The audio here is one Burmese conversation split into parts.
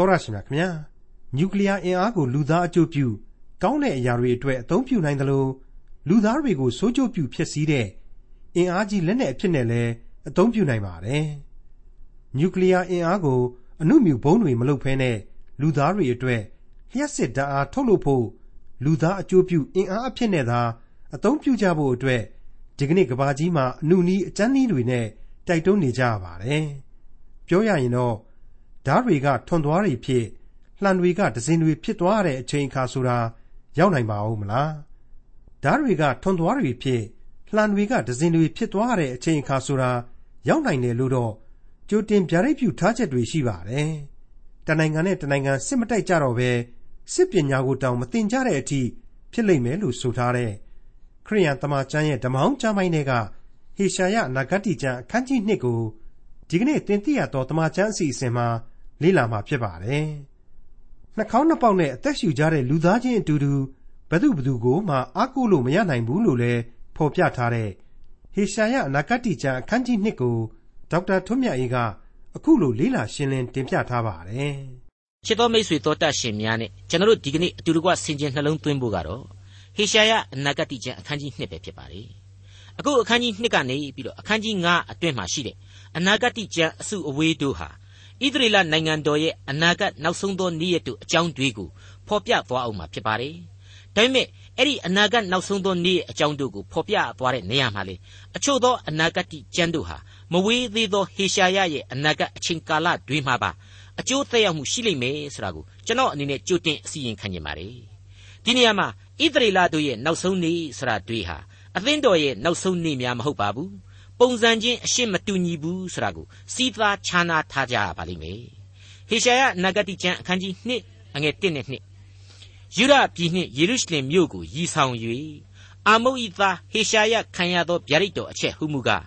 တော်ရရှိမြခင်ဗျာနျူကလ িয়ার အင်အားကိုလူသားအကျိုးပြုကောင်းတဲ့အရာတွေအတွက်အသုံးပြုနိုင်တယ်လို့လူသားတွေကိုစိုးကျိုးပြုဖြစ်စည်းတဲ့အင်အားကြီးလက်နက်အဖြစ်နဲ့လည်းအသုံးပြုနိုင်ပါတယ်နျူကလ িয়ার အင်အားကိုအနုမြူဘုံတွေမလုပ်ဖဲနဲ့လူသားတွေအတွက်လျှက်စစ်ဓာတ်အားထုတ်လုပ်ဖို့လူသားအကျိုးပြုအင်အားအဖြစ်နဲ့သာအသုံးပြုကြဖို့အတွက်ဒီကနေ့ကဘာကြီးမှာအနုနီးအကျန်းနီးတွေနဲ့တိုက်တွန်းနေကြရပါတယ်ပြောရရင်တော့ ဓာတ်တွေက ထွန်သွားတွေဖြစ် လှံတွေကဒဇင်တွေဖြစ်သွားတဲ့ အချိန်အခါဆိုတာ ရောက်နိုင်ပါဦးမလား ဓာတ်တွေက ထွန်သွားတွေဖြစ် လှံတွေကဒဇင်တွေဖြစ်သွားတဲ့ အချိန်အခါဆိုတာ ရောက်နိုင်တယ်လို့တော့ ကြိုတင်ဗျာဒိတ်ပြုထားချက်တွေ ရှိပါတယ် တနိုင်ငံနဲ့တနိုင်ငံ စစ်မတိုက်ကြတော့ပဲစစ်ပညာကိုတောင်မတင်ကြတဲ့အထိ ဖြစ်လိမ့်မယ်လို့ ဆိုထားတဲ့ ခရိယန်တမန်ကျမ်းရဲ့ ဓမ္မောင်းကျမ်းပိုင်းတွေကဟေရှာယနဂတိကျမ်း အခန်းကြီး1ကို ဒီကနေ့ သင်သိရသောတမန်ကျမ်းအစီအစဉ်မှာ လေ့လာမှာဖြစ်ပါတယ်။နှာခေါင်းနှစ်ပေါက်နဲ့အသက်ရှူကြတဲ့လူသားချင်းအတူတူဘသူဘသူကိုမှအားကိုးလို့မရနိုင်ဘူးလို့လည်းဖော်ပြထားတဲ့ဟေရှာယအနာဂတ်ကျမ်းအခန်းကြီး2ကိုဒေါက်တာထွန်းမြတ်အေးကအခုလိုလေ့လာရှင်းလင်းတင်ပြထားပါတယ်။ချစ်တော်မိတ်ဆွေတော်တတ်ရှင်များနဲ့ကျွန်တော်တို့ဒီကနေ့အတူတကွဆင်ခြင်နှလုံးသွင်းဖို့ကတော့ဟေရှာယအနာဂတ်ကျမ်းအခန်းကြီး2ပဲဖြစ်ပါတယ်။အခုအခန်းကြီး2ကနေပြီးတော့အခန်းကြီး9အတွင်းမှာရှိတဲ့အနာဂတ်ကျမ်းအစုအဝေးတို့ဟာ ဣသရေလနိုင်ငံတော်ရဲ့အနာဂတ်နောက်ဆုံးသောနေ့ရက်တို့အကြောင်းတွေကိုဖော်ပြသွားအောင်မှာဖြစ်ပါတယ်။ဒါပေမဲ့အဲ့ဒီအနာဂတ်နောက်ဆုံးသောနေ့ရဲ့အကြောင်းတို့ကိုဖော်ပြသွားတဲ့နေရာမှာလေအချို့သောအနာဂတ်ကျမ်းတို့ဟာမဝေးသေးသောဟေရှာယရဲ့အနာဂတ်အချိန်ကာလတွေမှာပါအကျိုးသက်ရောက်မှုရှိလိမ့်မယ်ဆိုတာကိုကျွန်တော်အနေနဲ့ကြိုတင်အစီရင်ခံနေပါတယ်။ဒီနေရာမှာဣသရေလတို့ရဲ့နောက်ဆုံးနေ့ဆိုတာတွေဟာအသင်းတော်ရဲ့နောက်ဆုံးနေ့များမဟုတ်ပါဘူး။ ပုံစံချင်းအရှင်းမတူညီဘူးဆိုတာကိုစီးသားခြားနာထားကြရပါလိမ့်မယ်ဟေရှာယနဂတိကျမ်းအခန်းကြီး2အငယ်1နဲ့2ယူရပြည်နှင့်ယေရုရှလင်မြို့ကိုရည်ဆောင်၍အာမုတ်ဤသားဟေရှာယခံရသောဗျာဒိတ်တော်အချက်ဟုမူကား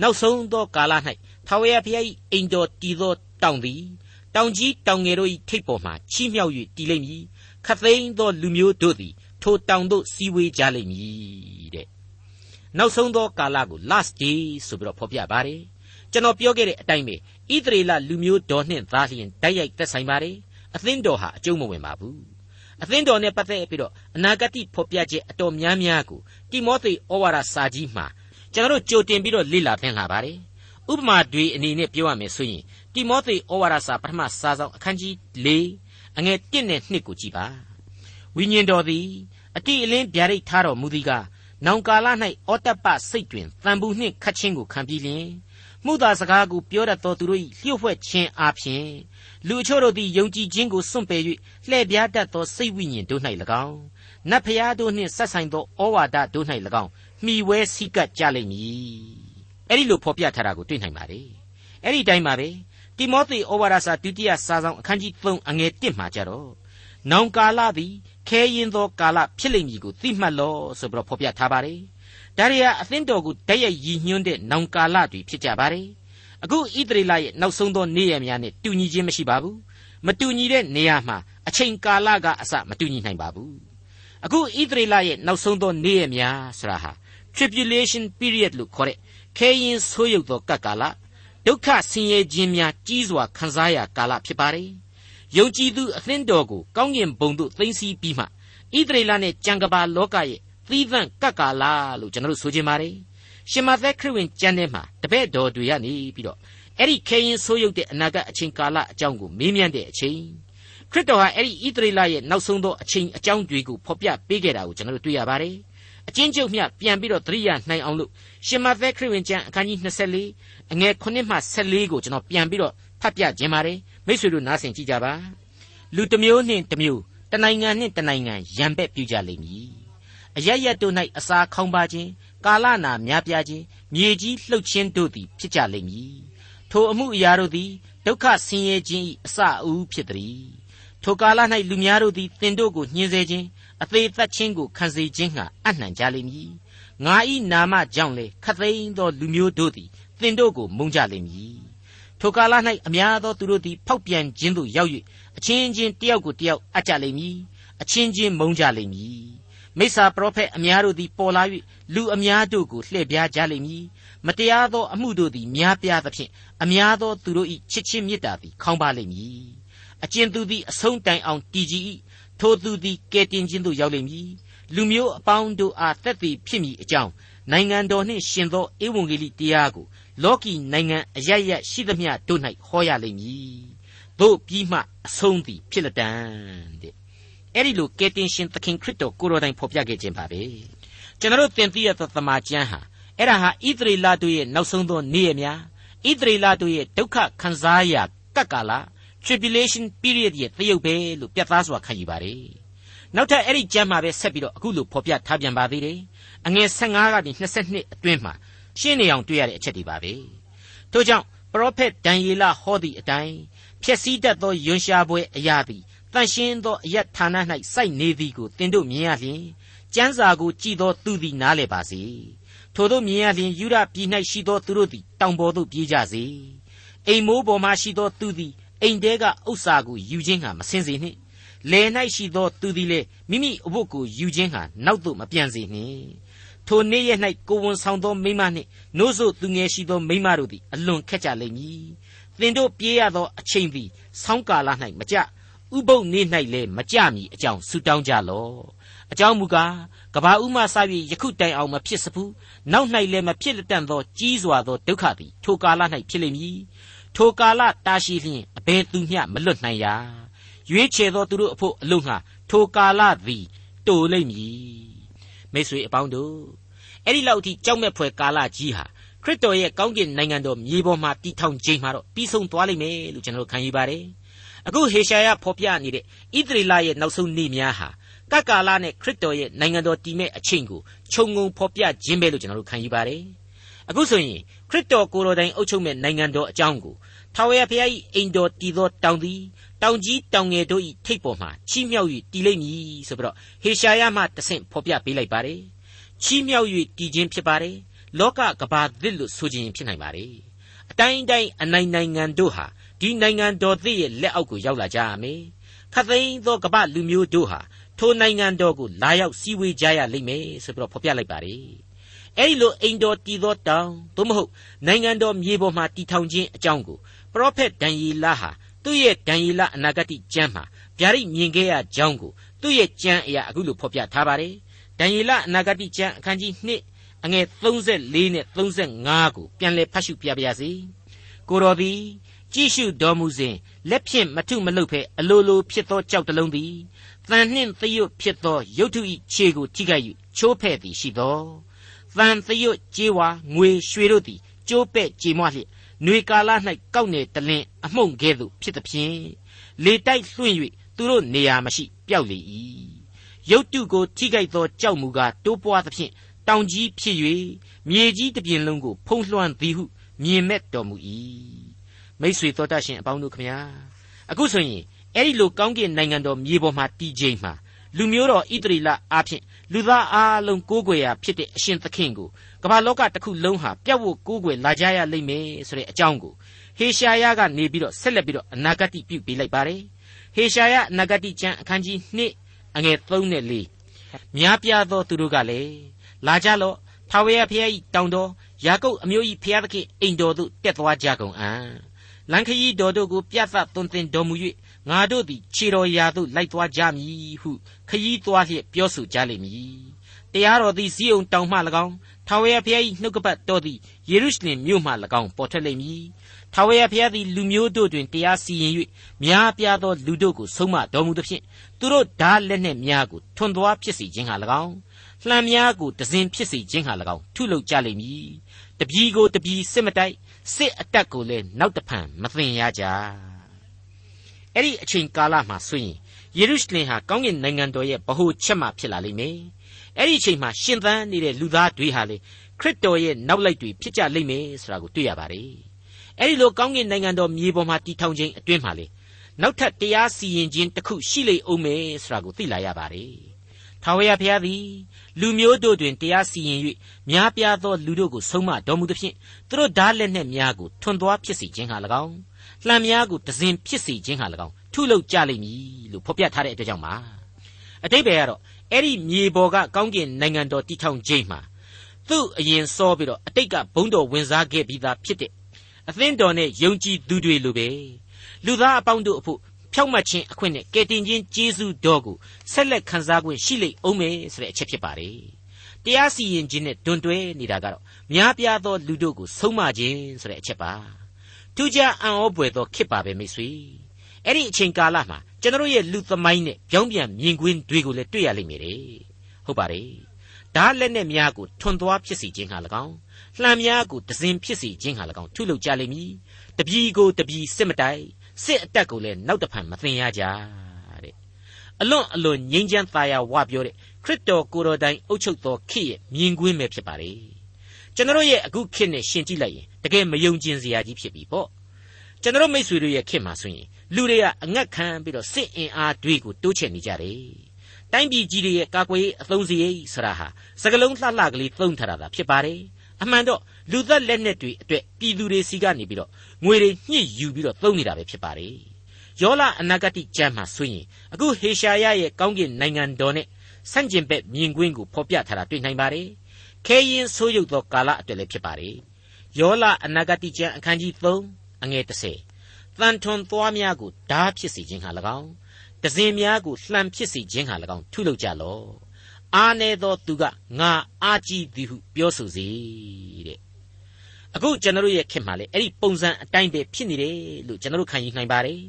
နောက်ဆုံးသောကာလ၌ထာဝရဘုရား၏အိမ်တော်တည်သောတောင်သည်တောင်ကြီးတောင်ငယ်တို့၏ထိပ်ပေါ်မှချီးမြှောက်၍တည်လိမ့်မည်ခသိန်းသောလူမျိုးတို့သည်ထိုတောင်သို့စီဝေးကြလိမ့်မည်တဲ့ နောက်ဆုံးသောကာလကို last day ဆိုပြီးတော့ဖော်ပြပါတယ်ကျွန်တော်ပြောခဲ့တဲ့အတိုင်းပဲဣသရေလလူမျိုးတော်နှင့်သားလျင်တိုက်ရိုက်သက်ဆိုင်ပါတယ်အသင်းတော်ဟာအကျုံးမဝင်ပါဘူးအသင်းတော်နဲ့ပတ်သက်ပြီးတော့အနာဂတ်ဖော်ပြချက်အတော်များများကိုတိမောသေဩဝါဒစာကြီးမှာကျွန်တော်တို့ကြိုတင်ပြီးတော့လေ့လာသင်လာပါတယ်ဥပမာတွေအနေနဲ့ပြောရမယ်ဆိုရင်တိမောသေဩဝါဒစာပထမစာဆောင်အခန်းကြီး၄အငယ်၁နဲ့2ကိုကြည်ပါဝိညာဉ်တော်သည်အတိအလင်းဗျာဒိတ်ထားတော်မူသည်က နောင်ကာလ၌ဩတ္တပစိတ်တွင်တန်ဘူးနှင့်ခတ်ခြင်းကိုခံပြီးလျင်မှုသာစကားကိုပြောတတ်သောသူတို့၏လျှို့ဝှက်ခြင်းအပြင်လူအချို့တို့သည်ယုံကြည်ခြင်းကိုစွန့်ပယ်၍လှည့်ပြားတတ်သောစိတ်ဝိညာဉ်တို့၌၎င်းနတ်ဖျားတို့နှင့်ဆက်ဆိုင်သောဩဝါဒတို့၌၎င်းမှီဝဲစည်းကပ်ကြလိမ့်မည်အဲ့ဒီလိုဖော်ပြထားတာကိုတွေ့နိုင်ပါတယ်အဲ့ဒီတိုင်းပါပဲတိမောသေဩဝါဒစာဒုတိယစာဆောင်အခန်းကြီး3အငယ်1မှာကြတော့နောင်ကာလသည် ခဲရင်သောကာလဖြစ်လိမ့်မည်ကိုသိမှတ်လောဆိုပြီးတော့ဖော်ပြထားပါတယ်။ဒါရီယာအသင်းတော်ကိုတည့်ရရည်ညွှန်းတဲ့နောင်ကာလတွေဖြစ်ကြပါတယ်။အခုဣသရေလရဲ့နောက်ဆုံးသောနေ့ရက်များနဲ့တူညီခြင်းမရှိပါဘူး။မတူညီတဲ့နေရာမှာအချိန်ကာလကအစမတူညီနိုင်ပါဘူး။အခုဣသရေလရဲ့နောက်ဆုံးသောနေ့ရက်များဆိုတာဟာ tribulation period လို့ခေါ်တဲ့ခဲရင်ဆိုးရုပ်သောကပ်ကာလဒုက္ခဆင်းရဲခြင်းများကြီးစွာခံစားရကာလဖြစ်ပါတယ်။ ယုံကြည်သူအသင်းတော်ကိုကောင်းကင်ဘုံသို့သိမ်းဆည်းပြီးမှဣသရေလနဲ့ကြံကဘာလောကရဲ့သီးသန့်ကပ်ကာလာလို့ကျွန်တော်တို့ဆိုချင်ပါတယ်ရှင်မသက်ခရစ်ဝင်ကျမ်းထဲမှာတပည့်တော်တွေကနေပြီးတော့အဲ့ဒီခေရင်ဆိုးရုပ်တဲ့အနာဂတ်အချိန်ကာလအကြောင်းကိုမေးမြန်းတဲ့အချိန်ခရစ်တော်ဟာအဲ့ဒီဣသရေလရဲ့နောက်ဆုံးသောအချိန်အကြောင်းတွေကိုဖော်ပြပေးခဲ့တာကိုကျွန်တော်တို့တွေ့ရပါတယ်အချင်းချုပ်မြပြန်ပြီးတော့သတိရနိုင်အောင်လို့ရှင်မသက်ခရစ်ဝင်ကျမ်းအခန်းကြီး24အငယ်9မှ14ကိုကျွန်တော်ပြန်ပြီးတော့ဖတ်ပြခြင်းပါတယ် မိတ်ဆွေတို့နားဆင်ကြည့်ကြပါလူတစ်မျိုးနှင့်တစ်မျိုးတနိုင်ငံနှင့်တနိုင်ငံရံပက်ပြုကြလိမ့်မည်အရရက်တို့၌အစာခေါင်းပါခြင်းကာလနာများပြားခြင်းမြေကြီးလှုပ်ခြင်းတို့သည်ဖြစ်ကြလိမ့်မည်ထိုအမှုအရာတို့သည်ဒုက္ခဆင်းရဲခြင်း၏အစအဦးဖြစ်သည်ထိုကာလ၌လူများတို့သည်တင်တို့ကိုညှင်းဆဲခြင်းအသေးသက်ခြင်းကိုခံစေခြင်းငှာအနှံကြလိမ့်မည်ငါ၏နာမကြောင့်လေခသိန်းသောလူမျိုးတို့သည်တင်တို့ကိုမုန်းကြလိမ့်မည် ထိုကာလ၌အများသောသူတို့သည်ဖောက်ပြန်ခြင်းသို့ရောက်၍အချင်းချင်းတယောက်ကိုတယောက်အပ်ကြလိမ့်မည်အချင်းချင်းမုန်းကြလိမ့်မည်မိစ္ဆာပရောဖက်အများတို့သည်ပေါ်လာ၍လူအများတို့ကိုလှည့်ပြားကြလိမ့်မည်မတရားသောအမှုတို့သည်များပြားသဖြင့်အများသောသူတို့၏ချစ်ချင်းမေတ္တာသည်ခေါင်းပါလိမ့်မည်အအကျဉ်သူသည်အဆုံးတိုင်အောင်တည်ကြည်၏ထိုသူသည်ကယ်တင်ခြင်းသို့ရောက်လိမ့်မည်လူမျိုးအပေါင်းတို့အားသက်သေဖြစ်မည်အကြောင်းနိုင်ငံတော်နှင့်ရှင်သောဧဝံဂေလိတရားကို လောကီနိုင်ငံအရရရှိသမျှတို့၌ဟောရလိမ့်မည်တို့ပြီးမှအဆုံးသည်ဖြစ်လက်တံတဲ့အဲ့ဒီလိုကယ်တင်ရှင်သခင်ခရစ်တော်ကိုတော်တိုင်ဖော်ပြခဲ့ခြင်းပါပဲကျွန်တော်တို့သင်သိရသောသမာကျမ်းဟာအဲ့ဒါဟာဣသရေလတို့ရဲ့နောက်ဆုံးသောနေ့ရက်များဣသရေလတို့ရဲ့ဒုက္ခခံစားရာကပ်ကာလ tribulation period ရဲ့သရုပ်ပဲလို့ပြတ်သားစွာခံယူပါတယ်နောက်ထပ်အဲ့ဒီကျမ်းမှာပဲဆက်ပြီးတော့အခုလိုဖော်ပြထားပြန်ပါသေးတယ်အငယ်15ကနေ22အတွင်းမှာ ရှင်းနေအောင်တွေ့ရတဲ့အချက်တွေပါပဲထို့ကြောင့်ပရောဖက်ဒံယေလဟောသည့်အတိုင်းဖြည့်စည်းတတ်သောယွန်ရှာပွဲအရာသည်တန်ရှင်းသောအယက်ဌာန၌စိုက်နေသည်ကိုသင်တို့မြင်ရလျင်ကျမ်းစာကိုကြည်သောသူသည်နားလည်ပါစေထိုတို့မြင်ရလျင်ယူရပြည်၌ရှိသောသူတို့သည်တောင်ပေါ်သို့ပြေးကြစေအိမ်မိုးပေါ်မှရှိသောသူသည်အိမ်တဲကဥစ္စာကိုယူခြင်းဟာမစင်စေနှင့်လယ်၌ရှိသောသူသည်လည်းမိမိအဝတ်ကိုယူခြင်းဟာနောက်သို့မပြန်စေနှင့် ထိုနေ့ရက်၌ကိုဝန်ဆောင်သောမိမနှင့်နို့ဆိုသူငယ်ရှိသောမိမတို့သည်အလွန်ခက်ကြလိမ့်မည်သင်တို့ပြေးရသောအချိန်သည်ဆောင်းကာလ၌မကြဥပုပ်နေ့၌လည်းမကြမီအကြောင်းဆုတောင်းကြလော့အကြောင်းမူကားကဘာဥမစ၍ယခုတိုင်အောင်မဖြစ်စဘူးနောက်၌လည်းမဖြစ်လက်တန့်သောကြီးစွာသောဒုက္ခသည်ထိုကာလ၌ဖြစ်လိမ့်မည်ထိုကာလတာရှိလျင်အဘယ်သူမျှမလွတ်နိုင်ရာရွေးချယ်သောသူတို့အဖို့အလို့ငှာထိုကာလသည်တိုလိမ့်မည် မိတ်ဆွေအပေါင်းတို့အဲ့ဒီလောက်အထိကြောက်မဲ့ဖွယ်ကာလကြီးဟာခရစ်တော်ရဲ့ကောင်းကင်နိုင်ငံတော်မြေပေါ်မှာတည်ထောင်ခြင်းမှာတော့ပြီးဆုံးသွားလိမ့်မယ်လို့ကျွန်တော်ခံယူပါတယ်အခုဟေရှာယဖော်ပြနေတဲ့ဣသရေလရဲ့နောက်ဆုံးနေ့များဟာကကာလနဲ့ခရစ်တော်ရဲ့နိုင်ငံတော်တည်မဲ့အချိန်ကိုခြုံငုံဖော်ပြခြင်းပဲလို့ကျွန်တော်တို့ခံယူပါတယ်အခုဆိုရင်ခရစ်တော်ကိုယ်တော်တိုင်အုပ်ချုပ်မဲ့နိုင်ငံတော်အကြောင်းကိုထာဝရဘုရား၏အိမ်တော်တည်သောတောင်သည် တောင်ကြီးတောင်ငယ်တို့၏ထိပ်ပေါ်မှာချီးမြှောက်၍တည်လိမ့်မည်ဆိုပြီးတော့ဟေရှာယမှတဆင့်ဖော်ပြပေးလိုက်ပါတယ်ချီးမြှောက်၍တည်ခြင်းဖြစ်ပါတယ်လောကကဘာသစ်လို့ဆိုခြင်းဖြစ်နိုင်ပါတယ်အတိုင်းတိုင်းအနိုင်နိုင်ငံတို့ဟာဒီနိုင်ငံတော်သစ်ရဲ့လက်အောက်ကိုရောက်လာကြရမယ်ခသိန်းသောကပလူမျိုးတို့ဟာထိုနိုင်ငံတော်ကိုလာရောက်စည်းဝေးကြရလိမ့်မယ်ဆိုပြီးတော့ဖော်ပြလိုက်ပါတယ်အဲ့ဒီလိုအိမ်တော်တည်သောတောင်သို့မဟုတ်နိုင်ငံတော်မြေပေါ်မှာတည်ထောင်ခြင်းအကြောင်းကိုပရောဖက်ဒံယေလဟာ သူ့ရဲ့ဒံယေလအနာဂတိကျမ်းမှာဗျာဒိတ်မြင်ခဲ့ရကြောင်းကိုသူ့ရဲ့ကျမ်းအရာအခုလိုဖော်ပြထားပါတယ်ဒံယေလအနာဂတိကျမ်းအခန်းကြီး2အငယ်34နဲ့35ကိုပြန်လည်ဖတ်ရှုပြပါရစေကိုတော်သည်ကြည့်ရှုတော်မူစဉ်လက်ဖြင့်မထုမလုပ်ဖဲအလိုလိုဖြစ်သောကြောက်တလုံးသည်တန်နှင့်သရွတ်ဖြစ်သောရုတ်ထု၏ခြေကိုထိခိုက်၍ချိုးဖဲ့သည်ရှိသောတန်သရွတ်ကြေးဝါငွေရွှေတို့သည်ကျိုးပဲ့ကြေမွလျက် ຫນွေကာလ၌ကောက်နေတလင်းအမှုန့်ကဲ့သို့ဖြစ်သည်ဖြင့်လေတိုက်လွှင့်၍သူတို့နေရာမရှိပျောက်လေ၏ရုတ်တုကိုထိခိုက်သောကြောက်မူကားတိုးပွားသဖြင့်တောင်ကြီးဖြစ်၍မြေကြီးတစ်ပြင်လုံးကိုဖုံးလွှမ်းသည်ဟုမြင်မဲ့တော်မူ၏မိษွေတော်တတ်ရှင်အပေါင်းတို့ခမညာအခုဆိုရင်အဲ့ဒီလိုကောင်းကင်နိုင်ငံတော်မြေပေါ်မှာတည်ခြင်းမှာ လူမျိုးတော်ဣတရီလအားဖြင့်လူသားအားလုံးကိုးကွယ်ရာဖြစ်တဲ့အရှင်သခင်ကိုကမ္ဘာလောကတစ်ခုလုံးဟာပြတ်ဝတ်ကိုးကွယ်လာကြရလိမ့်မယ်ဆိုတဲ့အကြောင်းကိုဟေရှာယကနေပြီးတော့ဆက်လက်ပြီးတော့အနာဂတ်ပြုပေးလိုက်ပါတယ်ဟေရှာယအနာဂတ်ကျမ်းအခန်းကြီး2အငယ်3နဲ့4များပြားသောသူတို့ကလည်းလာကြလော့ထာဝရဘုရား၏တောင်တော်ယာကုပ်အမျိုး၏ဘုရားသခင်အိမ်တော်သို့တက်သွားကြကုန်အံ့လန်ခရီးတော်တို့ကိုပြတ်သသွန်သင်တော်မူ၍ ငါတို့သည်ခြေတော်ရာသို့လိုက်သွားကြမည်ဟုခရီးသွားလျက်ပြောဆိုကြလိမ့်မည်တရားတော်သည်ဇီးုံတောင်မှ၎င်းထာဝရဘုရား၏နှုတ်ကပတ်တော်သည်ယေရုရှလင်မြို့မှ၎င်းပေါ်ထွက်လိမ့်မည်ထာဝရဘုရားသည်လူမျိုးတို့တွင်တရားစီရင်၍များပြားသောလူတို့ကိုဆုံးမတော်မူသဖြင့်သူတို့ဓာလက်နှင့်များကိုထွန်သွားဖြစ်စေခြင်းဟာ၎င်းလှံများကိုတစဉ်ဖြစ်စေခြင်းဟာ၎င်းထုလုပ်ကြလိမ့်မည်တပြီကိုတပြီစစ်မတိုက်စစ်အတက်ကိုလည်းနောက်တဖန်မသိရကြ အဲ့ဒီအချိန်ကာလမှာဆိုရင်ယေရုရှလင်ဟာကောင်းကင်နိုင်ငံတော်ရဲ့ဗဟိုချက်မှဖြစ်လာလိမ့်မယ်အဲ့ဒီအချိန်မှာရှင်သန်နေတဲ့လူသားတွေဟာလေခရစ်တော်ရဲ့နောက်လိုက်တွေဖြစ်ကြလိမ့်မယ်ဆိုတာကိုတွေ့ရပါတယ်အဲ့ဒီလိုကောင်းကင်နိုင်ငံတော်မြေပေါ်မှာတည်ထောင်ခြင်းအတွင်းမှာလေနောက်ထပ်တရားစီရင်ခြင်းတစ်ခုရှိလိမ့်အောင်မယ်ဆိုတာကိုသိလာရပါတယ်ထာဝရဘုရားသည် လူမျိုးတို့တွင်တရားစီရင်၍များပြားသောလူတို့ကိုဆုံးမတော်မူသဖြင့်သူတို့ဓာလက်နှင့်များကိုထွန်သွားဖြစ်စေခြင်းဟာ၎င်းလှံများကိုတစဉ်ဖြစ်စေခြင်းဟာ၎င်းထုလုပ်ကြလိမ့်မည်လို့ဖော်ပြထားတဲ့အတွက်ကြောင့်ပါအတိတ်ပဲကတော့အဲ့ဒီမြေပေါ်ကကောင်းကင်နိုင်ငံတော်တည်ထောင်ခြင်းမှာသူ့အရင်စောပြီးတော့အတိတ်ကဘုံတော်ဝင်စားခဲ့ပြီးသားဖြစ်တဲ့အသင်းတော်နဲ့ယုံကြည်သူတွေလိုပဲလူသားအပေါင်းတို့အဖို့ ဖဖြောက်မှတ်ခြင်းအခွင့်နဲ့ကယ်တင်ခြင်းကျေးဇူးတော်ကိုဆက်လက်ခံစား권ရှိလိမ့်အောင်မယ်ဆိုတဲ့အချက်ဖြစ်ပါတယ်တရားစီရင်ခြင်းနဲ့တွန်တွဲနေတာကတော့များပြားသောလူတို့ကိုဆုံးမခြင်းဆိုတဲ့အချက်ပါထူးခြားအံ့ဩပွေသောခေတ်ပါပဲမိတ်ဆွေအဲ့ဒီအချိန်ကာလမှာကျွန်တော်ရဲ့လူသမိုင်းနဲ့ပြောင်းပြန်မြင်ကွင်းတွေကိုလည်းတွေ့ရလိမ့်မယ်တဲ့ဟုတ်ပါတယ်ဓာတ်လက်နဲ့များကိုထွန်သွားဖြစ်စီခြင်းဟာ၎င်းလှံများကိုဒဇင်ဖြစ်စီခြင်းဟာ၎င်းထုလုပ်ကြလိမ့်မည်တပြီကိုတပြီစစ်မတိုက် စစ်အတက်ကိုလည်းနောက်တဖန်မသိရကြတဲ့အလွန်အလွန်ငြိမ်းချမ်းသာယာဝပြောတဲ့ခရစ်တော်ကိုယ်တော်တိုင်အုပ်ချုပ်သောခေတ်ရဲ့မြင်ကွင်းပဲဖြစ်ပါလေကျွန်တော်ရဲ့အခုခေတ်နဲ့ရှင်ကြည့်လိုက်ရင်တကယ်မယုံကျင်စရာကြီးဖြစ်ပြီပေါ့ကျွန်တော်မိษွေတို့ရဲ့ခေတ်မှာဆိုရင်လူတွေကအငတ်ခံပြီးတော့စစ်အင်အားတွေကိုတိုးချဲ့နေကြတယ်တိုင်းပြည်ကြီးတွေရဲ့ကာကွယ်ရေးအသုံးစရိတ်ဆရာဟာစကလုံးလှလှကလေးသုံးထတာဖြစ်ပါတယ်အမှန်တော့ လူသက်လက်နက်တွေအတွက်ပြည်သူတွေစီကနေပြီးတော့ငွေတွေညှစ်ယူပြီးတော့သုံးနေတာပဲဖြစ်ပါတယ်ယောလအနာဂတိကျမ်းမှာဆိုရင်အခုဟေရှာယရဲ့ကောင်းကင်နိုင်ငံတော်နဲ့ဆန့်ကျင်ဘက်မြင်ကွင်းကိုဖော်ပြထားတာတွေ့နိုင်ပါတယ်ခဲရင်ဆိုးရုပ်သောကာလအတွက်လည်းဖြစ်ပါတယ်ယောလအနာဂတိကျမ်းအခန်းကြီး3အငယ်30တန်ထွန်သွားများကိုဓာဖြစ်စေခြင်းဟာ၎င်းတစင်များကိုလှန်ဖြစ်စေခြင်းဟာ၎င်းထုလုပ်ကြလော့အာနေသောသူကငါအာကြည့်သည်ဟုပြောဆိုစေတဲ့ အခုကျွန်တော်ရဲ့ခင်မှာလေအဲ့ဒီပုံစံအတိုင်းပဲဖြစ်နေတယ်လို့ကျွန်တော်ခံယူနိုင်ပါတယ်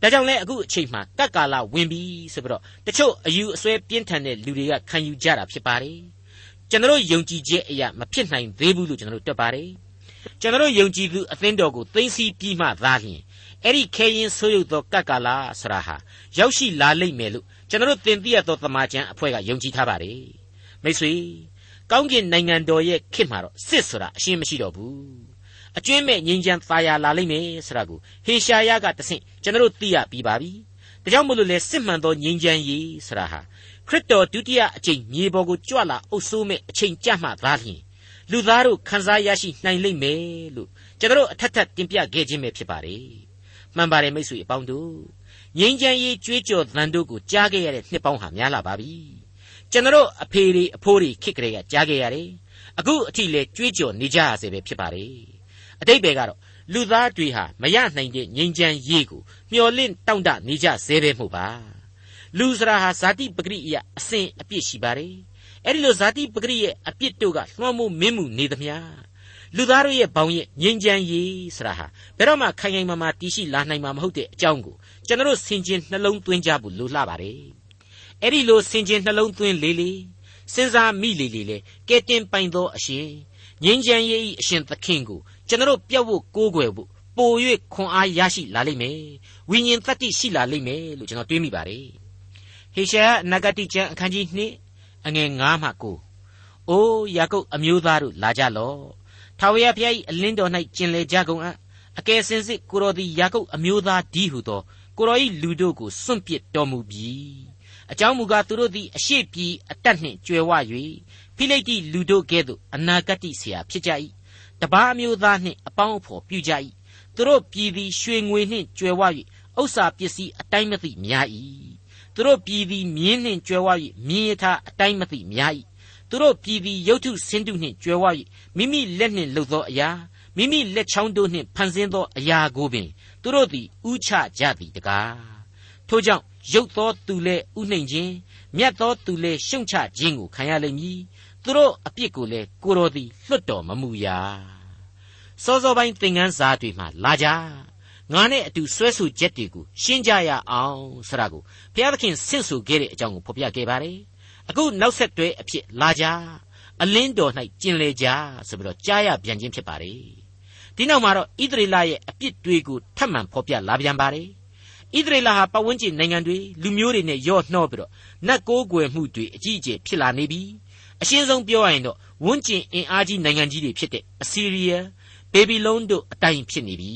ဒါကြောင့်လဲအခုအချိန်မှာကတ်ကာလဝင်ပြီဆိုပြီးတော့တချို့အယူအဆွဲပြင်းထန်တဲ့လူတွေကခံယူကြတာဖြစ်ပါတယ်ကျွန်တော်ယုံကြည်ခြင်းအရာမဖြစ်နိုင်သေးဘူးလို့ကျွန်တော်တွက်ပါတယ်ကျွန်တော်ယုံကြည်သူအသင်းတော်ကိုသိသိပြီးမှသာလျှင်အဲ့ဒီခဲရင်ဆိုးရုပ်သောကတ်ကာလဆရာဟာရောက်ရှိလာလိမ့်မယ်လို့ကျွန်တော်သင်သိရသောသမာကျမ်းအဖွဲ့ကယုံကြည်ထားပါတယ်မိတ်ဆွေ ကောင်းကင်နိုင်ငံတော်ရဲ့ခေတ်မှာတော့စစ်ဆိုတာအရှင်းမရှိတော့ဘူးအကျွင်းမဲ့ငြိမ်းချမ်းသာယာလာလိမ့်မယ်ဆိုတာကိုဟေရှာယကတဆင့်ကျွန်တော်သိရပြီးပါပြီဒါကြောင့်မို့လို့လေစစ်မှန်သောငြိမ်းချမ်းရေးဆိုတာဟာခရစ်တော်ဒုတိယအကြိမ်မြေပေါ်ကိုကြွလာအုပ်ဆိုးမဲ့အချိန်ကြမှသာလျှင်လူသားတို့ခံစားရရှိနိုင်လိမ့်မယ်လို့ကျွန်တော်အထက်ထပ်တင်ပြခဲ့ခြင်းပဲဖြစ်ပါတယ်မှန်ပါတယ်မိတ်ဆွေအပေါင်းတို့ငြိမ်းချမ်းရေးကြွေးကြော်သံတို့ကိုကြားခဲ့ရတဲ့နှစ်ပေါင်းဟာများလာပါပြီ ကျွန်တော်အဖေတွေအဖိုးတွေခေတ်ကလေးကကြားခဲ့ရတယ်အခုအထိလဲကြွေးကြော်နေကြရစေပဲဖြစ်ပါတယ်အတိတ်ပဲကတော့လူသားတွေဟာမရနိုင်တဲ့ငြိမ်းချမ်းရေးကိုမျှော်လင့်တောင့်တနေကြစေပဲမဟုတ်ပါလူစရာဟာဇာတိပဂရိအယအစဉ်အပြစ်ရှိပါတယ်အဲ့ဒီလိုဇာတိပဂရိရဲ့အပြစ်တို့ကလွှမ်းမိုးမင်းမှုနေသမျှလူသားတို့ရဲ့ဘောင်ရဲ့ငြိမ်းချမ်းရေးဆိုတာဟာဘယ်တော့မှခိုင်ခိုင်မာမာတည်ရှိလာနိုင်မှာမဟုတ်တဲ့အကြောင်းကိုကျွန်တော်ဆင်ခြင်နှလုံးသွင်းကြဖို့လိုလှပါတယ် အဲ့ဒီလိုဆင်ခြင်နှလုံးသွင်းလေလေစဉ်းစားမိလေလေလေကဲတင်ပိုင်သောအရှင်ငြိမ်းချမ်းရေးအရှင်သခင်ကိုကျွန်တော်ပြတ်ဖို့ကိုးကွယ်ဖို့ပို၍ခွန်အားရရှိလာလိမ့်မယ်ဝိညာဉ်တတ္တိရှိလာလိမ့်မယ်လို့ကျွန်တော်တွေးမိပါတယ်ဟေရှာယနဂတိကျမ်းအခန်းကြီး2အငယ်9မှ9အိုးယာကုပ်အမျိုးသားတို့လာကြလော့ထာဝရဘုရား၏အလင်းတော်၌ကျင်လေကြကုန်အံ့အကယ်စင်စစ်ကိုတော်သည်ယာကုပ်အမျိုးသားဒီဟုသောကိုတော်၏လူတို့ကိုစွန့်ပစ်တော်မူပြီ အကြောင်းမူကားသူတို့သည်အရှိပြည်အတက်နှင့်ကြွယ်ဝ၍ဖိလိတိလူတို့ကဲ့သို့အနာဂတ်ဆရာဖြစ်ကြ၏တပါးမျိုးသားနှင့်အပေါင်းအဖော်ပြုကြ၏သူတို့ပြည်သည်ရွှေငွေနှင့်ကြွယ်ဝ၍ဥစ္စာပစ္စည်းအတိုင်းမသိများ၏သူတို့ပြည်သည်မြင်းနှင့်ကြွယ်ဝ၍မြင်းရထားအတိုင်းမသိများ၏သူတို့ပြည်သည်ရုတ်ထုဆင်းတုနှင့်ကြွယ်ဝ၍မိမိလက်နှင့်လှုပ်သောအရာမိမိလက်ချောင်းတို့နှင့်ဖန်ဆင်းသောအရာကိုပင်သူတို့သည်ဥချကြသည်တကားထို့ကြောင့် ရုပ်သောသူလည်းဥနှိမ်ခြင်းမြတ်သောသူလည်းရှုံချခြင်းကိုခံရလိမ့်မည်သူတို့အပြစ်ကိုလည်းကိုတော်သည်လွတ်တော်မမူရာစောစောပိုင်းသင်ခန်းစာတွေမှာလာကြငါနဲ့အတူဆွဲဆိုချက်တွေကိုရှင်းကြရအောင်ဆရာကိုဘုရားသခင်ဆင့်ဆိုခဲ့တဲ့အကြောင်းကိုဖော်ပြခဲ့ပါတယ်အခုနောက်ဆက်တွဲအဖြစ်လာကြအလင်းတော်၌ကျင်လေကြဆိုပြီးတော့ကြားရပြန်ခြင်းဖြစ်ပါတယ်ဒီနောက်မှာတော့ဣသရေလရဲ့အပြစ်တွေကိုထပ်မံဖော်ပြလာပြန်ပါတယ် ဣသရေလဟာပတ်ဝန်းကျင်နိုင်ငံတွေလူမျိုးတွေနဲ့ရော့နှောပြီးတော့နတ်ကိုးကွယ်မှုတွေအကြီးအကျယ်ဖြစ်လာနေပြီအရှင်းဆုံးပြောရရင်တော့ဝန်းကျင်အင်အားကြီးနိုင်ငံကြီးတွေဖြစ်တဲ့အစီးရီးယားဘေဘီလုံတို့အတိုင်းဖြစ်နေပြီ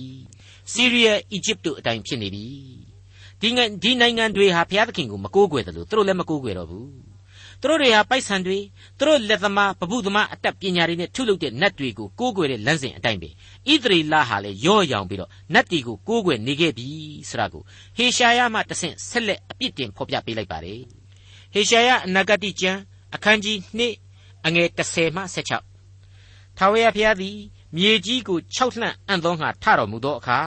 စီးရီးယားအီဂျစ်တို့အတိုင်းဖြစ်နေပြီဒီဒီနိုင်ငံတွေဟာဘုရားသခင်ကိုမကိုးကွယ်တယ်လို့သူတို့လည်းမကိုးကွယ်တော့ဘူး သူတို့တွေဟာပိုက်ဆံတွေသူတို့လက်သမားပပုသမားအတတ်ပညာတွေနဲ့ထုလုပ်တဲ့နတ်တွေကိုကိုးကွယ်တဲ့လမ်းစဉ်အတိုင်းပဲဣသရေလဟာလည်းရော့ရောင်ပြီးတော့နတ်တွေကိုကိုးကွယ်နေခဲ့ပြီဆိုတာကိုဟေရှာယမှတဆင့်ဆက်လက်အပြစ်တင်ဖော်ပြပေးလိုက်ပါတယ်ဟေရှာယအနာဂတိကျမ်းအခန်းကြီး2အငယ်30မှ16ထာဝရဘုရားသည်မြေကြီးကို၆လှန့်အံ့သောငါထတော်မူသောအခါ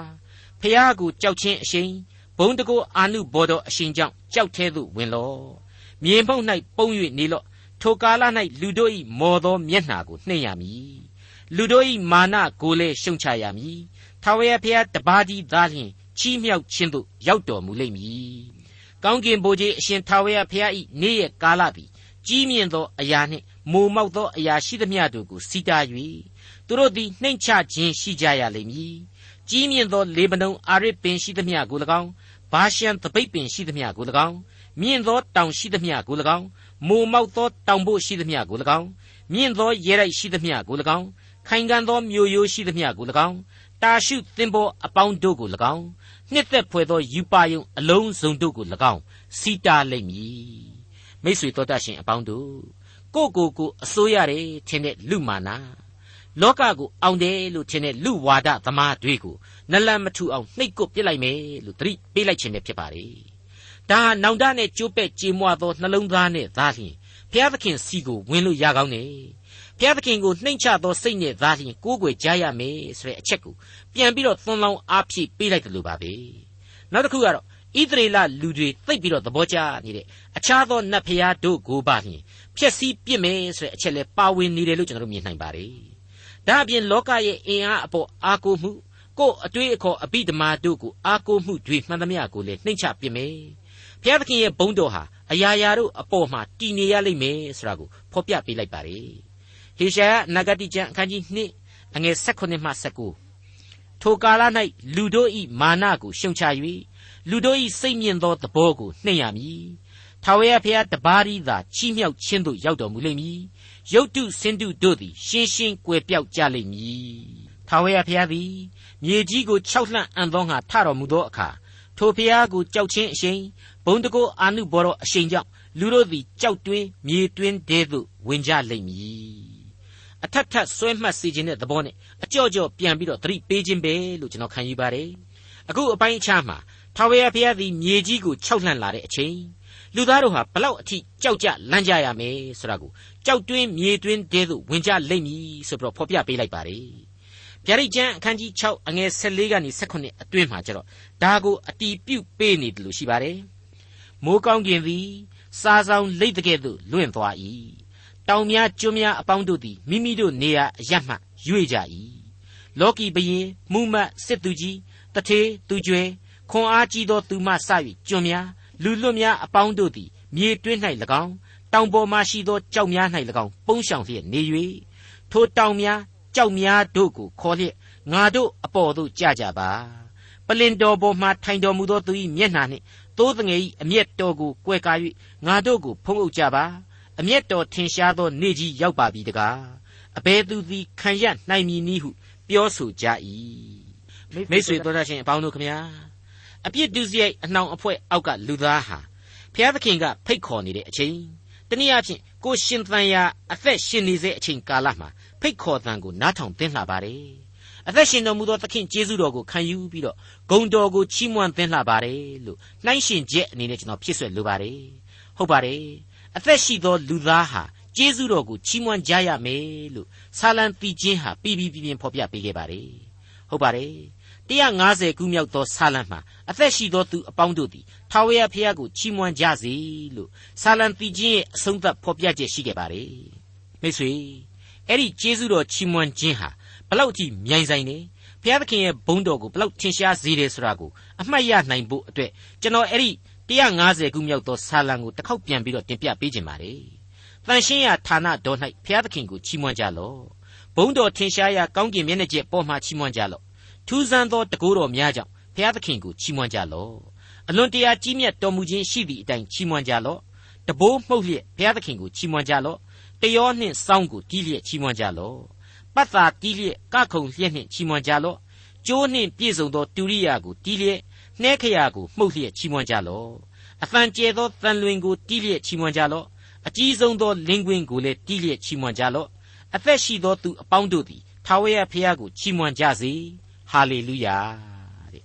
ဖျားကိုကြောက်ချင်းအရှိန်ပဘုံတကိုအာနုဘောတော်အရှင်ကြောင့်ကြောက်သေးသို့ဝင်လော့ မြေမှုန့်၌ပုံ၍နေလော့ထိုကာလ၌လူတို့၏မော်သောမျက်နှာကိုနှိမ့်ရမည်လူတို့၏မာနကိုလည်းရှုံချရမည်ထာဝရဘုရားတပါးကြီးသားလျှင်ချီးမြှောက်ခြင်းသို့ရောက်တော်မူလိမ့်မည်ကောင်းကင်ဘိုးကြီးအရှင်ထာဝရဘုရား၏နေ့ရက်ကာလသည်ကြီးမြင့်သောအရာနှင့်မိုမောက်သောအရာရှိသမျှတို့ကိုစီတာ၍သူတို့သည်နှိမ့်ချခြင်းရှိကြရလိမ့်မည်ကြီးမြင့်သောလေဗနုန်အာရစ်ပင်ရှိသမျှကို၎င်းဘာရှန်သပိတ်ပင်ရှိသမျှကို၎င်း မြင့်သောတောင်ရှိသမျှကို၎င်းမိုမောက်သောတောင်ဖို့ရှိသမျှကို၎င်းမြင့်သောရဲရိုက်ရှိသမျှကို၎င်းခိုင်ခံ့သောမြို့ရိုးရှိသမျှကို၎င်းတာရှုသင်္ဘောအပေါင်းတို့ကို၎င်းနှစ်သက်ဖွယ်သောယူပါယုံအလုံးစုံတို့ကို၎င်းစီတာလိမ့်မည်မိတ်ဆွေတော်တတ်ရှင်အပေါင်းတို့ကိုကိုကိုအစိုးရတယ်ထင်တဲ့လူမာနာလောကကိုအောင်တယ်လို့ထင်တဲ့လူဝါဒသမားတွေကိုနလန်မထူအောင်နှိပ်ကွပ်ပြစ်လိုက်မယ်လို့သတိပေးလိုက်ခြင်းပဲဖြစ်ပါလေ ဒါဟာနောင်တနဲ့ကြိုးပဲ့ကြေမွသောနှလုံးသားနဲ့သားလျှင်ဘုရားသခင်စီကိုဝင်လို့ရကောင်းတယ်ဘုရားသခင်ကိုနှိမ့်ချသောစိတ်နဲ့သားလျှင်ကိုးကွယ်ကြရမယ်ဆိုတဲ့အချက်ကိုပြန်ပြီးတော့သွန်လောင်းအားဖြည့်ပေးလိုက်တယ်လို့ပါပဲနောက်တစ်ခုကတော့ဣသရေလလူတွေသိပ်ပြီးတော့သဘောကျနေတဲ့အခြားသောနတ်ဖျားတို့ကိုပါလျှင်ဖျက်ဆီးပစ်မယ်ဆိုတဲ့အချက်လဲပါဝင်နေတယ်လို့ကျွန်တော်တို့မြင်နိုင်ပါတယ်ဒါအပြင်လောကရဲ့အင်အားအပေါ်အားကိုးမှုကိုယ်အတွေ့အခေါ်အပိဓမာတို့ကိုအားကိုးမှုတွေမှန်သမျှကိုလည်းနှိမ့်ချပစ်မယ် ဘုရားသခင်ရဲ့ဘုန်းတော်ဟာအရာရာတို့အပေါ်မှာတည်နေရလိမ့်မယ်ဆိုတာကိုဖော်ပြပေးလိုက်ပါတယ်ဟေရှာယနဂတိကျမ်းအခန်းကြီး2အငယ်16မှ19ထိုကာလ၌လူတို့၏မာနကိုရှုံချ၍လူတို့၏စိတ်မြင့်သောသဘောကိုနှိမ့်ရမည်ထာဝရဘုရားတပါးရီသာချီးမြှောက်ခြင်းသို့ရောက်တော်မူလိမ့်မည်ရုတ်တုစင်တုတို့သည်ရှင်းရှင်းကွယ်ပြောက်ကြလိမ့်မည်ထာဝရဘုရားသည်မြေကြီးကို၆လှန့်အံ့သောငါထတော်မူသောအခါ ထိုဘုရားကိုကြောက်ခြင်းအရှိန်ဘုံတကောအာနုဘောတော်အရှိန်ကြောင့်လူတို့သည်ကြောက်တွင်းမြေတွင်းတဲသို့ဝင်ကြလိမ့်မည်အထက်ထပ်ဆွဲမှတ်စေခြင်းတဲ့သဘောနဲ့အကြော့ကြော့ပြန်ပြီးတော့သတိပေးခြင်းပဲလို့ကျွန်တော်ခံယူပါတယ်အခုအပိုင်းအခြားမှာထာဝရဘုရားသည်မြေကြီးကိုခြောက်လှန့်လာတဲ့အချိန်လူသားတို့ဟာဘလောက်အထိကြောက်ကြလန့်ကြရမယ်ဆိုတာကိုကြောက်တွင်းမြေတွင်းတဲသို့ဝင်ကြလိမ့်မည်ဆိုပြီးတော့ဖော်ပြပေးလိုက်ပါတယ် ဗျာဒိတ်ကျမ်းအခန်းကြီး6အငယ်14ကနေ18အတွင်းမှာကျတော့ဒါကိုအတီးပြုတ်ပေးနေတယ်လို့ရှိပါတယ်မိုးကောင်းကင်သည်စားဆောင်လိတ်တကဲ့သို့လွင့်သွား၏တောင်များကျွန်းများအပေါင်းတို့သည်မိမိတို့နေရာအရမှရွေ့ကြ၏လောကီဘရင်မှုမတ်စစ်သူကြီးတထေးသူကျွဲခွန်အားကြီးသောသူမှစ၍ကျွန်းများလူလွတ်များအပေါင်းတို့သည်မြေတွင်း၌၎င်းတောင်ပေါ်မှရှိသောကြောက်များ၌၎င်းပုန်းရှောင်လျက်နေ၍ထိုတောင်များ ကြောက်များတို့ကိုခေါ်လျက်ငါတို့အပေါ်သို့ကြကြပါပလင်တော်ပေါ်မှထိုင်တော်မူသောသူ၏မျက်နှာနှင့်သိုးငယ်၏အမျက်တော်ကိုကွယ်ကာ၍ငါတို့ကိုဖုံးအုပ်ကြပါအမျက်တော်ထင်ရှားသောနေ့ကြီးရောက်ပါပြီတကားအဘယ်သူသည်ခံရနိုင်မည်နည်းဟုပြောဆိုကြ၏မိတ်ဆွေတို့ရရှင်အပေါင်းတို့ခမညာအပြစ်ဒုစရိုက်အနှောင်အဖွဲ့အောက်ကလူသားဟာဘုရားသခင်ကဖိတ်ခေါ်နေတဲ့အချိန်တနည်းအားဖြင့်ကိုရှင်သန်ရာအသက်ရှင်နေစေအချိန်ကာလမှာ ဖိတ်ခေါ်တန်ကိုနားထောင်သင်လှပါတယ်အသက်ရှင်တော်မူသောသခင်ကျေးဇူးတော်ကိုခံယူပြီးတော့ဂုံတော်ကိုချီးမွမ်းသင်လှပါတယ်လို့နှိုင်းရှင်ချက်အနေနဲ့ကျွန်တော်ဖြစ်ဆွဲလိုပါတယ်ဟုတ်ပါတယ်အသက်ရှိသောလူသားဟာကျေးဇူးတော်ကိုချီးမွမ်းကြရမယ်လို့ဆာလံတီချင်းဟာပြီးပြီးပြင်းဖော်ပြပေးခဲ့ပါတယ်ဟုတ်ပါတယ်150ခုမြောက်သောဆာလံမှာအသက်ရှိသောသူအပေါင်းတို့သည်ထာဝရဘုရားကိုချီးမွမ်းကြစေလို့ဆာလံတီချင်းရဲ့အဆုံးသတ်ဖော်ပြချက်ရှိခဲ့ပါတယ်မိတ်ဆွေ အဲ့ဒီကျေးဇူးတော်ချီးမွမ်းခြင်းဟာဘလောက်အထိမြိုင်ဆိုင်နေဘုရားသခင်ရဲ့ဘုန်းတော်ကိုဘလောက်ထင်ရှားစေတယ်ဆိုတာကိုအမှတ်ရနိုင်ဖို့အတွက်ကျွန်တော်အဲ့ဒီ150ခုမြောက်သောဆာလံကိုတစ်ခေါက်ပြန်ပြီးတော့တင်ပြပေးခြင်းပါတယ်။တန်ရှင်းရာဌာနတော်၌ဘုရားသခင်ကိုချီးမွမ်းကြလော့။ဘုန်းတော်ထင်ရှားရာကောင်းကင်မျက်နှာကျက်ပေါ်မှာချီးမွမ်းကြလော့။ထူးဆန်းသောတကူတော်များကြောင့်ဘုရားသခင်ကိုချီးမွမ်းကြလော့။အလွန်တရာကြီးမြတ်တော်မူခြင်းရှိသည့်အတိုင်းချီးမွမ်းကြလော့။တဘိုးမှုတ်လျက်ဘုရားသခင်ကိုချီးမွမ်းကြလော့။ တယောနှင့်စောင်းကိုတီးလျက်ချီးမွမ်းကြလော့။ပတ်သာတီးလျက်ကခုံလျက်နှင့်ချီးမွမ်းကြလော့။ကျိုးနှင့်ပြည့်စုံသောတူရိယာကိုတီးလျက်နှဲခရာကိုမှုတ်လျက်ချီးမွမ်းကြလော့အသံကျဲသောတန်လွင်ကိုတီးလျက်ချီးမွမ်းကြလော့အကြီးဆုံးသောလင်းကွင်းကိုလည်းတီးလျက်ချီးမွမ်းကြလော့အသက်ရှိသောသူအပေါင်းတို့သည်ထာဝရဘုရားကိုချီးမွမ်းကြစေဟာလေလုယာတဲ့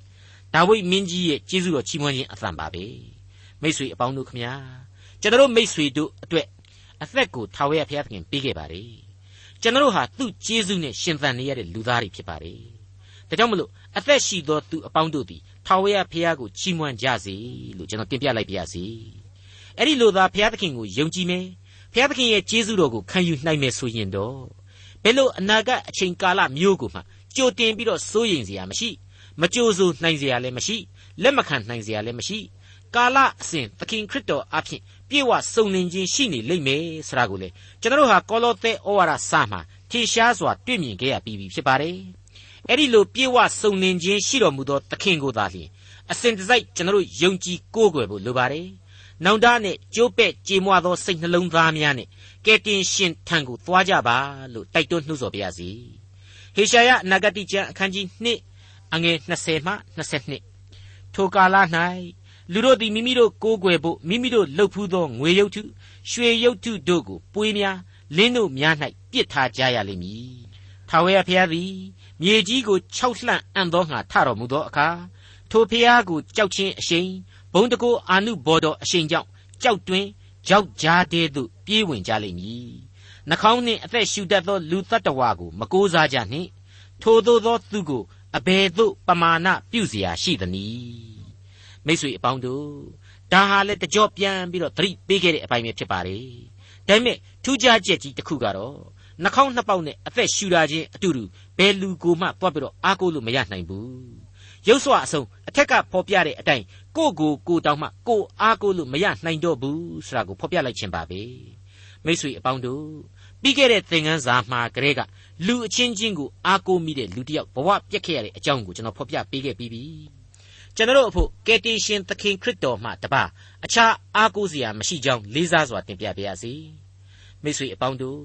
ဒါဝိဒ်မင်းကြီးရဲ့ကျေးဇူးတော်ချီးမွမ်းခြင်းအသံပါပဲမိတ်ဆွေအပေါင်းတို့ခမညာကျွန်တော်မိတ်ဆွေတို့အတွက် အသက်ကိုထာဝရဘုရားသခင်ပေးခဲ့ပါတယ်ကျွန်တော်ဟာသူ့ကျေးဇူးနဲ့ရှင်သန်နေရတဲ့လူသားတွေဖြစ်ပါတယ်ဒါကြောင့်မလို့အသက်ရှိသောသူအပေါင်းတို့သည်ထာဝရဘုရားကိုချီးမွမ်းကြစေလို့ကျွန်တော်တင်ပြလိုက်ပါရစေအဲ့ဒီလိုသာဘုရားသခင်ကိုယုံကြည်မယ်ဘုရားသခင်ရဲ့ကျေးဇူးတော်ကိုခံယူနိုင်မယ်ဆိုရင်တော့ဘယ်လိုအနာဂတ်အချိန်ကာလမျိုးကိုမှကြိုတင်ပြီးတော့စိုးရိမ်စရာမရှိမကြိုးစိုးနိုင်စရာလည်းမရှိလက်မခံနိုင်စရာလည်းမရှိကာလအစဉ်သခင်ခရစ်တော်အဖင် ပြေဝစုံလင်ခြင်းရှိနေလိမ့်မယ်ဆိုတာကိုလေကျွန်တော်တို့ဟာကောလောသဲဩဝါဒစာမှာထင်ရှားစွာတွေ့မြင်ခဲ့ရပြီးပြီဖြစ်ပါတယ်အဲ့ဒီလိုပြေဝစုံလင်ခြင်းရှိတော်မူသောသခင်ကိုသာလျှင်အစဉ်တစိုက်ကျွန်တော်တို့ယုံကြည်ကိုးကွယ်ဖို့လိုပါတယ်နောင်တနဲ့ကြိုးပဲ့ကြေမွသောစိတ်နှလုံးသားများနဲ့ကဲတင်ရှင်ထံကိုသွားကြပါလို့တိုက်တွန်းနှိုးဆော်ပါရစေဟေရှာယအနာဂတိကျမ်းအခန်းကြီး2အငယ်20မှ22ထိုကာလ၌ လူတို့သည်မိမိတို့ကိုးကွယ်ဖို့မိမိတို့လှုပ်ဖူးသောငွေရုပ်ထုရွှေရုပ်ထုတို့ကိုပွေးများလင်းတို့များ၌ပြစ်ထားကြရလိမ့်မည်။ထာဝရဘုရားသည်မြေကြီးကိုခြောက်လှန့်အံ့သောငါထတော်မူသောအခါထိုဘုရားကိုကြောက်ခြင်းအရှိန်ဘုံတကိုအာနုဘော်တော်အရှိန်ကြောင့်ကြောက်တွင်ကြောက်ကြားတဲ့သို့ပြေးဝင်ကြလိမ့်မည်။နှာခေါင်းနှင့်အသက်ရှူတတ်သောလူတ attva ကိုမကိုးစားကြနှင့်ထိုသို့သောသူကိုအဘယ်သို့ပမာဏပြုเสียရှိသနည်း မိတ်ဆွေအပေါင်းတို့ဒါဟာလေတကြော့ပြန်ပြီးတော့သတိပေးခဲ့တဲ့အပိုင်းပဲဖြစ်ပါတယ်ဒါပေမဲ့ထူးခြားချက်ကြီးတစ်ခုကတော့နှာခေါင်းနှစ်ပေါက်နဲ့အသက်ရှူတာချင်းအတူတူဘယ်လူကိုမှတွားပြီးတော့အားကိုးလို့မရနိုင်ဘူးရုပ်စွာအဆုံးအထက်ကဖော်ပြတဲ့အတိုင်းကိုကိုကိုတောင်းမှကိုအားကိုးလို့မရနိုင်တော့ဘူးဆိုတာကိုဖော်ပြလိုက်ခြင်းပါပဲမိတ်ဆွေအပေါင်းတို့ပြီးခဲ့တဲ့သင်ခန်းစာမှာကလေးကလူအချင်းချင်းကိုအားကိုးမိတဲ့လူတစ်ယောက်ဘဝပြက်ခဲ့ရတဲ့အကြောင်းကိုကျွန်တော်ဖော်ပြပေးခဲ့ပြီးပြီ ကျွန်တော်အဖို့ကယ်တင်ရှင်သခင်ခရစ်တော်မှတပါအခြားအားကိုးစရာမရှိကြောင်းလေးစားစွာတင်ပြပါရစေမိတ်ဆွေအပေါင်းတို့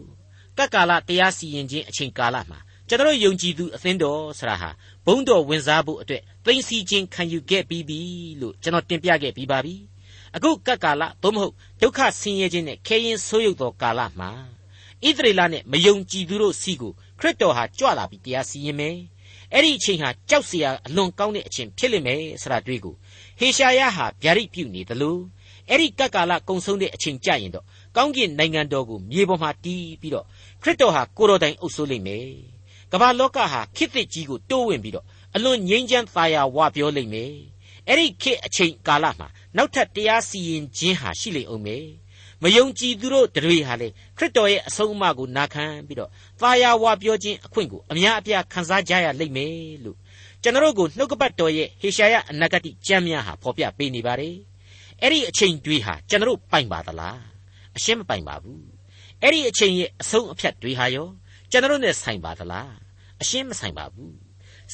ကပ်ကာလတရားစီရင်ခြင်းအချိန်ကာလမှာကျွန်တော်ယုံကြည်သူအသင်းတော်ဆရာဟာဘုံတော်ဝင်စားဖို့အတွက်သိသိချင်းခံယူခဲ့ပြီးပြီလို့ကျွန်တော်တင်ပြခဲ့ပြီးပါပြီအခုကပ်ကာလသို့မဟုတ်ဒုက္ခဆင်းရဲခြင်းနဲ့ခဲရင်ဆိုးရုပ်သောကာလမှာဣသရေလနဲ့မယုံကြည်သူတို့စီကိုခရစ်တော်ဟာကြွလာပြီးတရားစီရင်မယ် အဲ့ဒီအချိန်ဟာကြောက်စရာအလွန်ကောင်းတဲ့အချိန်ဖြစ်လိမ့်မယ်ဆိုတာတွေ့ကိုဟေရှာယဟာဗျာဒိတ်ပြုနေသလိုအဲ့ဒီကပ်ကာလကုံဆုံးတဲ့အချိန်ကြရင်တော့ကောင်းကင်နိုင်ငံတော်ကိုမြေပေါ်မှာတီးပြီးတော့ခရစ်တော်ဟာကိုတော်တိုင်အုပ်စိုးလိမ့်မယ်ကမ္ဘာလောကဟာခေတ်သစ်ကြီးကိုတိုးဝင်ပြီးတော့အလွန်ငြိမ်းချမ်းသာယာဝပြောလိမ့်မယ်အဲ့ဒီခေတ်အချိန်ကာလမှာနောက်ထပ်တရားစီရင်ခြင်းဟာရှိလိမ့်အောင်မယ် မယုံကြည်သူတို့တွေဟာလေခရစ်တော်ရဲ့အဆုံးအမကိုနာခံပြီးတော့သာယာဝပြောခြင်းအခွင့်ကိုအများအပြားခံစားကြရလိမ့်မယ်လို့ကျွန်တော်ကိုနှုတ်ကပတ်တော်ရဲ့ဟေရှာယအနာဂတိကျမ်းများဟာဖော်ပြပေးနေပါတယ်အဲ့ဒီအချိန်တွေဟာကျွန်တော်ပိုင်ပါသလားအရှင်းမပိုင်ပါဘူးအဲ့ဒီအချိန်ရဲ့အဆုံးအဖြတ်တွေဟာရောကျွန်တော်နဲ့ဆိုင်ပါသလားအရှင်းမဆိုင်ပါဘူး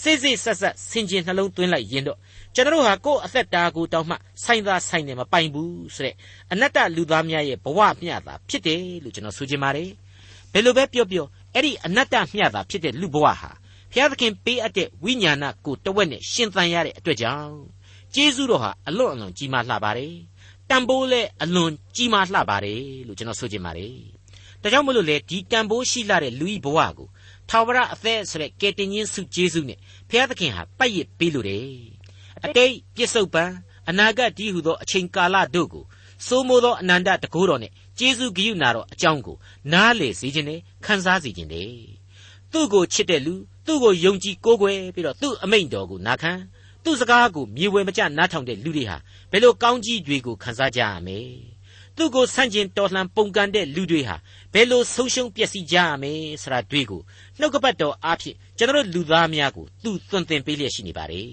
စိတ်စိတ်ဆက်ဆက်ဆင်ခြင်နှလုံးသွင်းလိုက်ရင်တော့ကျွန်တော်ဟာကိုယ့်အသက်တာကိုတောင်းမှဆိုင်သာဆိုင်နေမပိုင်ဘူးဆိုတဲ့အနတ္တလူသားများရဲ့ဘဝမျှတာဖြစ်တယ်လို့ကျွန်တော်ဆိုချင်ပါတယ်ဘယ်လိုပဲပြောပြောအဲ့ဒီအနတ္တမျှတာဖြစ်တဲ့လူဘဝဟာဘုရားသခင်ပေးအပ်တဲ့ဝိညာဏကိုတဝက်နဲ့ရှင်သန်ရတဲ့အတွက်ကြောင့်ကျေးဇူးတော်ဟာအလွန်အလွန်ကြီးမားလှပါတယ်တန်ဖိုးလည်းအလွန်ကြီးမားလှပါတယ်လို့ကျွန်တော်ဆိုချင်ပါတယ်ဒါကြောင့်မလို့လေဒီတန်ဖိုးရှိလှတဲ့လူဤဘဝကို ထာဝရအသက်ဆိုတဲ့ကယ်တင်ရှင်စုကျေးဇူးနဲ့ဘုရားသခင်ဟာပတ်ရစ်ပေးလို့တယ်အတိတ်ပြစ္ဆုတ်ပံအနာဂတ်ဒီဟုသောအချိန်ကာလတို့ကိုစိုးမိုးသောအနန္တတကိုးတော်နဲ့ကျေးဇူးဂရုဏာတော်အကြောင်းကိုနားလေစေခြင်းနဲ့ခံစားစေခြင်းနဲ့သူ့ကိုချစ်တဲ့လူသူ့ကိုယုံကြည်ကိုးကွယ်ပြီးတော့သူ့အမိန့်တော်ကိုနာခံသူ့စကားကိုမြေဝယ်မကျနားထောင်တဲ့လူတွေဟာဘယ်လိုကောင်းကြီးတွေကိုခံစားကြရမလဲ သူ့ကိုဆန့်ကျင်တော်လှန်ပုန်ကန်တဲ့လူတွေဟာဘယ်လိုဆုံးရှုံးပျက်စီးကြရမလဲဆိုတာတွေ့ကိုနှုတ်ကပတ်တော်အားဖြင့်ကျွန်တော်လူသားများကိုသူသွန်သင်ပေးလျက်ရှိနေပါတယ်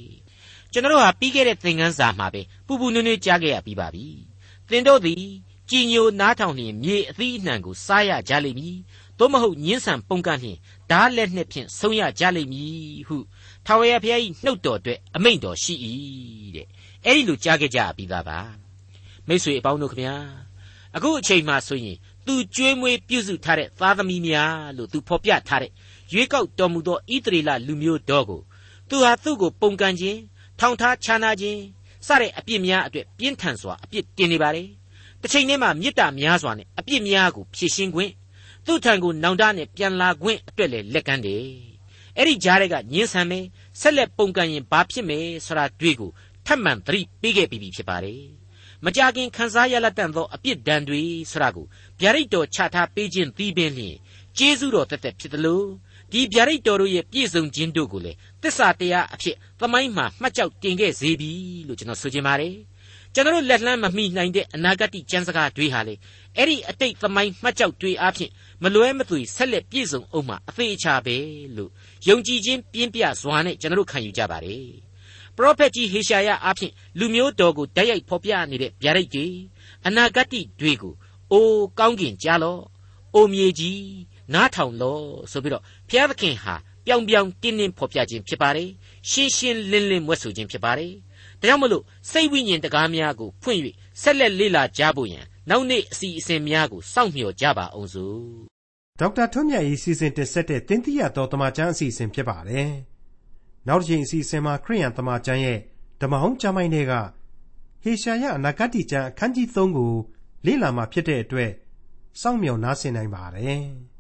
ကျွန်တော်ဟာပြီးခဲ့တဲ့သင်ခန်းစာမှာပဲပူပူနွေ့နွေ့ကြားခဲ့ရပြီးပါပြီသင်တို့သည်ကြည်ညိုနားထောင်လျင်မြေအသီးအနှံကိုစားရကြလိမ့်မည်သို့မဟုတ်ညင်းဆန်ပုန်ကန်လျင်ဓာလက်နှင့်ဖြင့်ဆုံးရကြလိမ့်မည်ဟုထာဝရဘုရား၏နှုတ်တော်အတွက်အမိန့်တော်ရှိ၏တဲ့အဲ့ဒီလိုကြားခဲ့ကြပြီးသားပါမိတ်ဆွေအပေါင်းတို့ခမညာ အခုအချိန်မှဆိုရင်သူကြွေးမွေးပြုစုထားတဲ့သားသမီးများလို့သူဖော်ပြထားတဲ့ရွေးကောက်တော်မူသောဣသရေလလူမျိုးတော်ကိုသူဟာသူ့ကိုပုံကန်ခြင်းထောင်ထားခြားနာခြင်းစတဲ့အပြစ်များအတွက်ပြင်းထန်စွာအပြစ်တင်နေပါတယ်။တစ်ချိန်တည်းမှာမေတ္တာများစွာနဲ့အပြစ်များကိုဖြေရှင်းခွင့်သူ့ထံကိုနောင်တနဲ့ပြန်လာခွင့်အတွက်လည်းလက်ကမ်းတယ်။အဲ့ဒီကြားတွေကညင်းဆန်မယ်ဆက်လက်ပုံကန်ရင်ဘာဖြစ်မယ်ဆိုတာတွေ့ကိုထပ်မံသတိပေးခဲ့ပြီးဖြစ်ပါတယ်။ မကြခင်ခန်းစားရလက်တန့်သောအပြစ်ဒဏ်တွေဆိုတာကိုဗျာဒိတ်တော်ချထားပေးခြင်းသီးပင်လျင်ကျေးဇူးတော်တက်တက်ဖြစ်တယ်လို့ဒီဗျာဒိတ်တော်တို့ရဲ့ပြည့်စုံခြင်းတို့ကိုလေသစ္စာတရားအဖြစ်သမိုင်းမှာမှတ်ကြောက်တင်ခဲ့စေပြီလို့ကျွန်တော်ဆိုချင်ပါတယ်ကျွန်တော်လက်လှမ်းမမိနိုင်တဲ့အနာဂတ်ကျမ်းစကားတွေဟာလေအဲ့ဒီအတိတ်သမိုင်းမှတ်ကြောက်တွေအဖြစ်မလွဲမသွေဆက်လက်ပြည့်စုံအောင်မှာအသေးအချာပဲလို့ယုံကြည်ခြင်းပြင်းပြစွာနဲ့ကျွန်တော်ခံယူကြပါတယ် ပရောဖက်ကြီးဟေရှာယအဖြစ်လူမျိုးတော်ကိုတိုက်ရိုက်ဖော်ပြနေတဲ့ဗျာဒိတ်တွေအနာဂတ်တွေကိုအိုးကောင်းကင်ကြားလော့အိုမြေကြီးနားထောင်လော့ဆိုပြီးတော့ဘုရားသခင်ဟာပြောင်ပြောင်တင်းတင်းဖော်ပြခြင်းဖြစ်ပါတယ်ရှင်းရှင်းလင်းလင်းမွဲ့ဆိုခြင်းဖြစ်ပါတယ်ဒါကြောင့်မလို့စိတ်ဝိညာဉ်တကားများကိုဖွင့်၍ဆက်လက်လေ့လာကြဖို့ရန်နောက်နေ့အစီအစဉ်များကိုစောင့်မျှော်ကြပါအောင်စို့ဒေါက်တာထွန်းမြတ်ရေးစီစဉ်တင်ဆက်တဲ့တင်ပြတော်တမချန်းအစီအစဉ်ဖြစ်ပါတယ် နောက်တစ်ချိန်အစီအစဉ်မှာခရိယန်တမချန်းရဲ့ဓမ္မဟောင်းကျမ်းပိုင်းတွေကဟေရှာယအနာဂတ်ကျမ်းအခန်းကြီး3ကိုလေ့လာမှဖြစ်တဲ့အတွက်စောင့်မျှော်နားဆင်နိုင်ပါတယ်။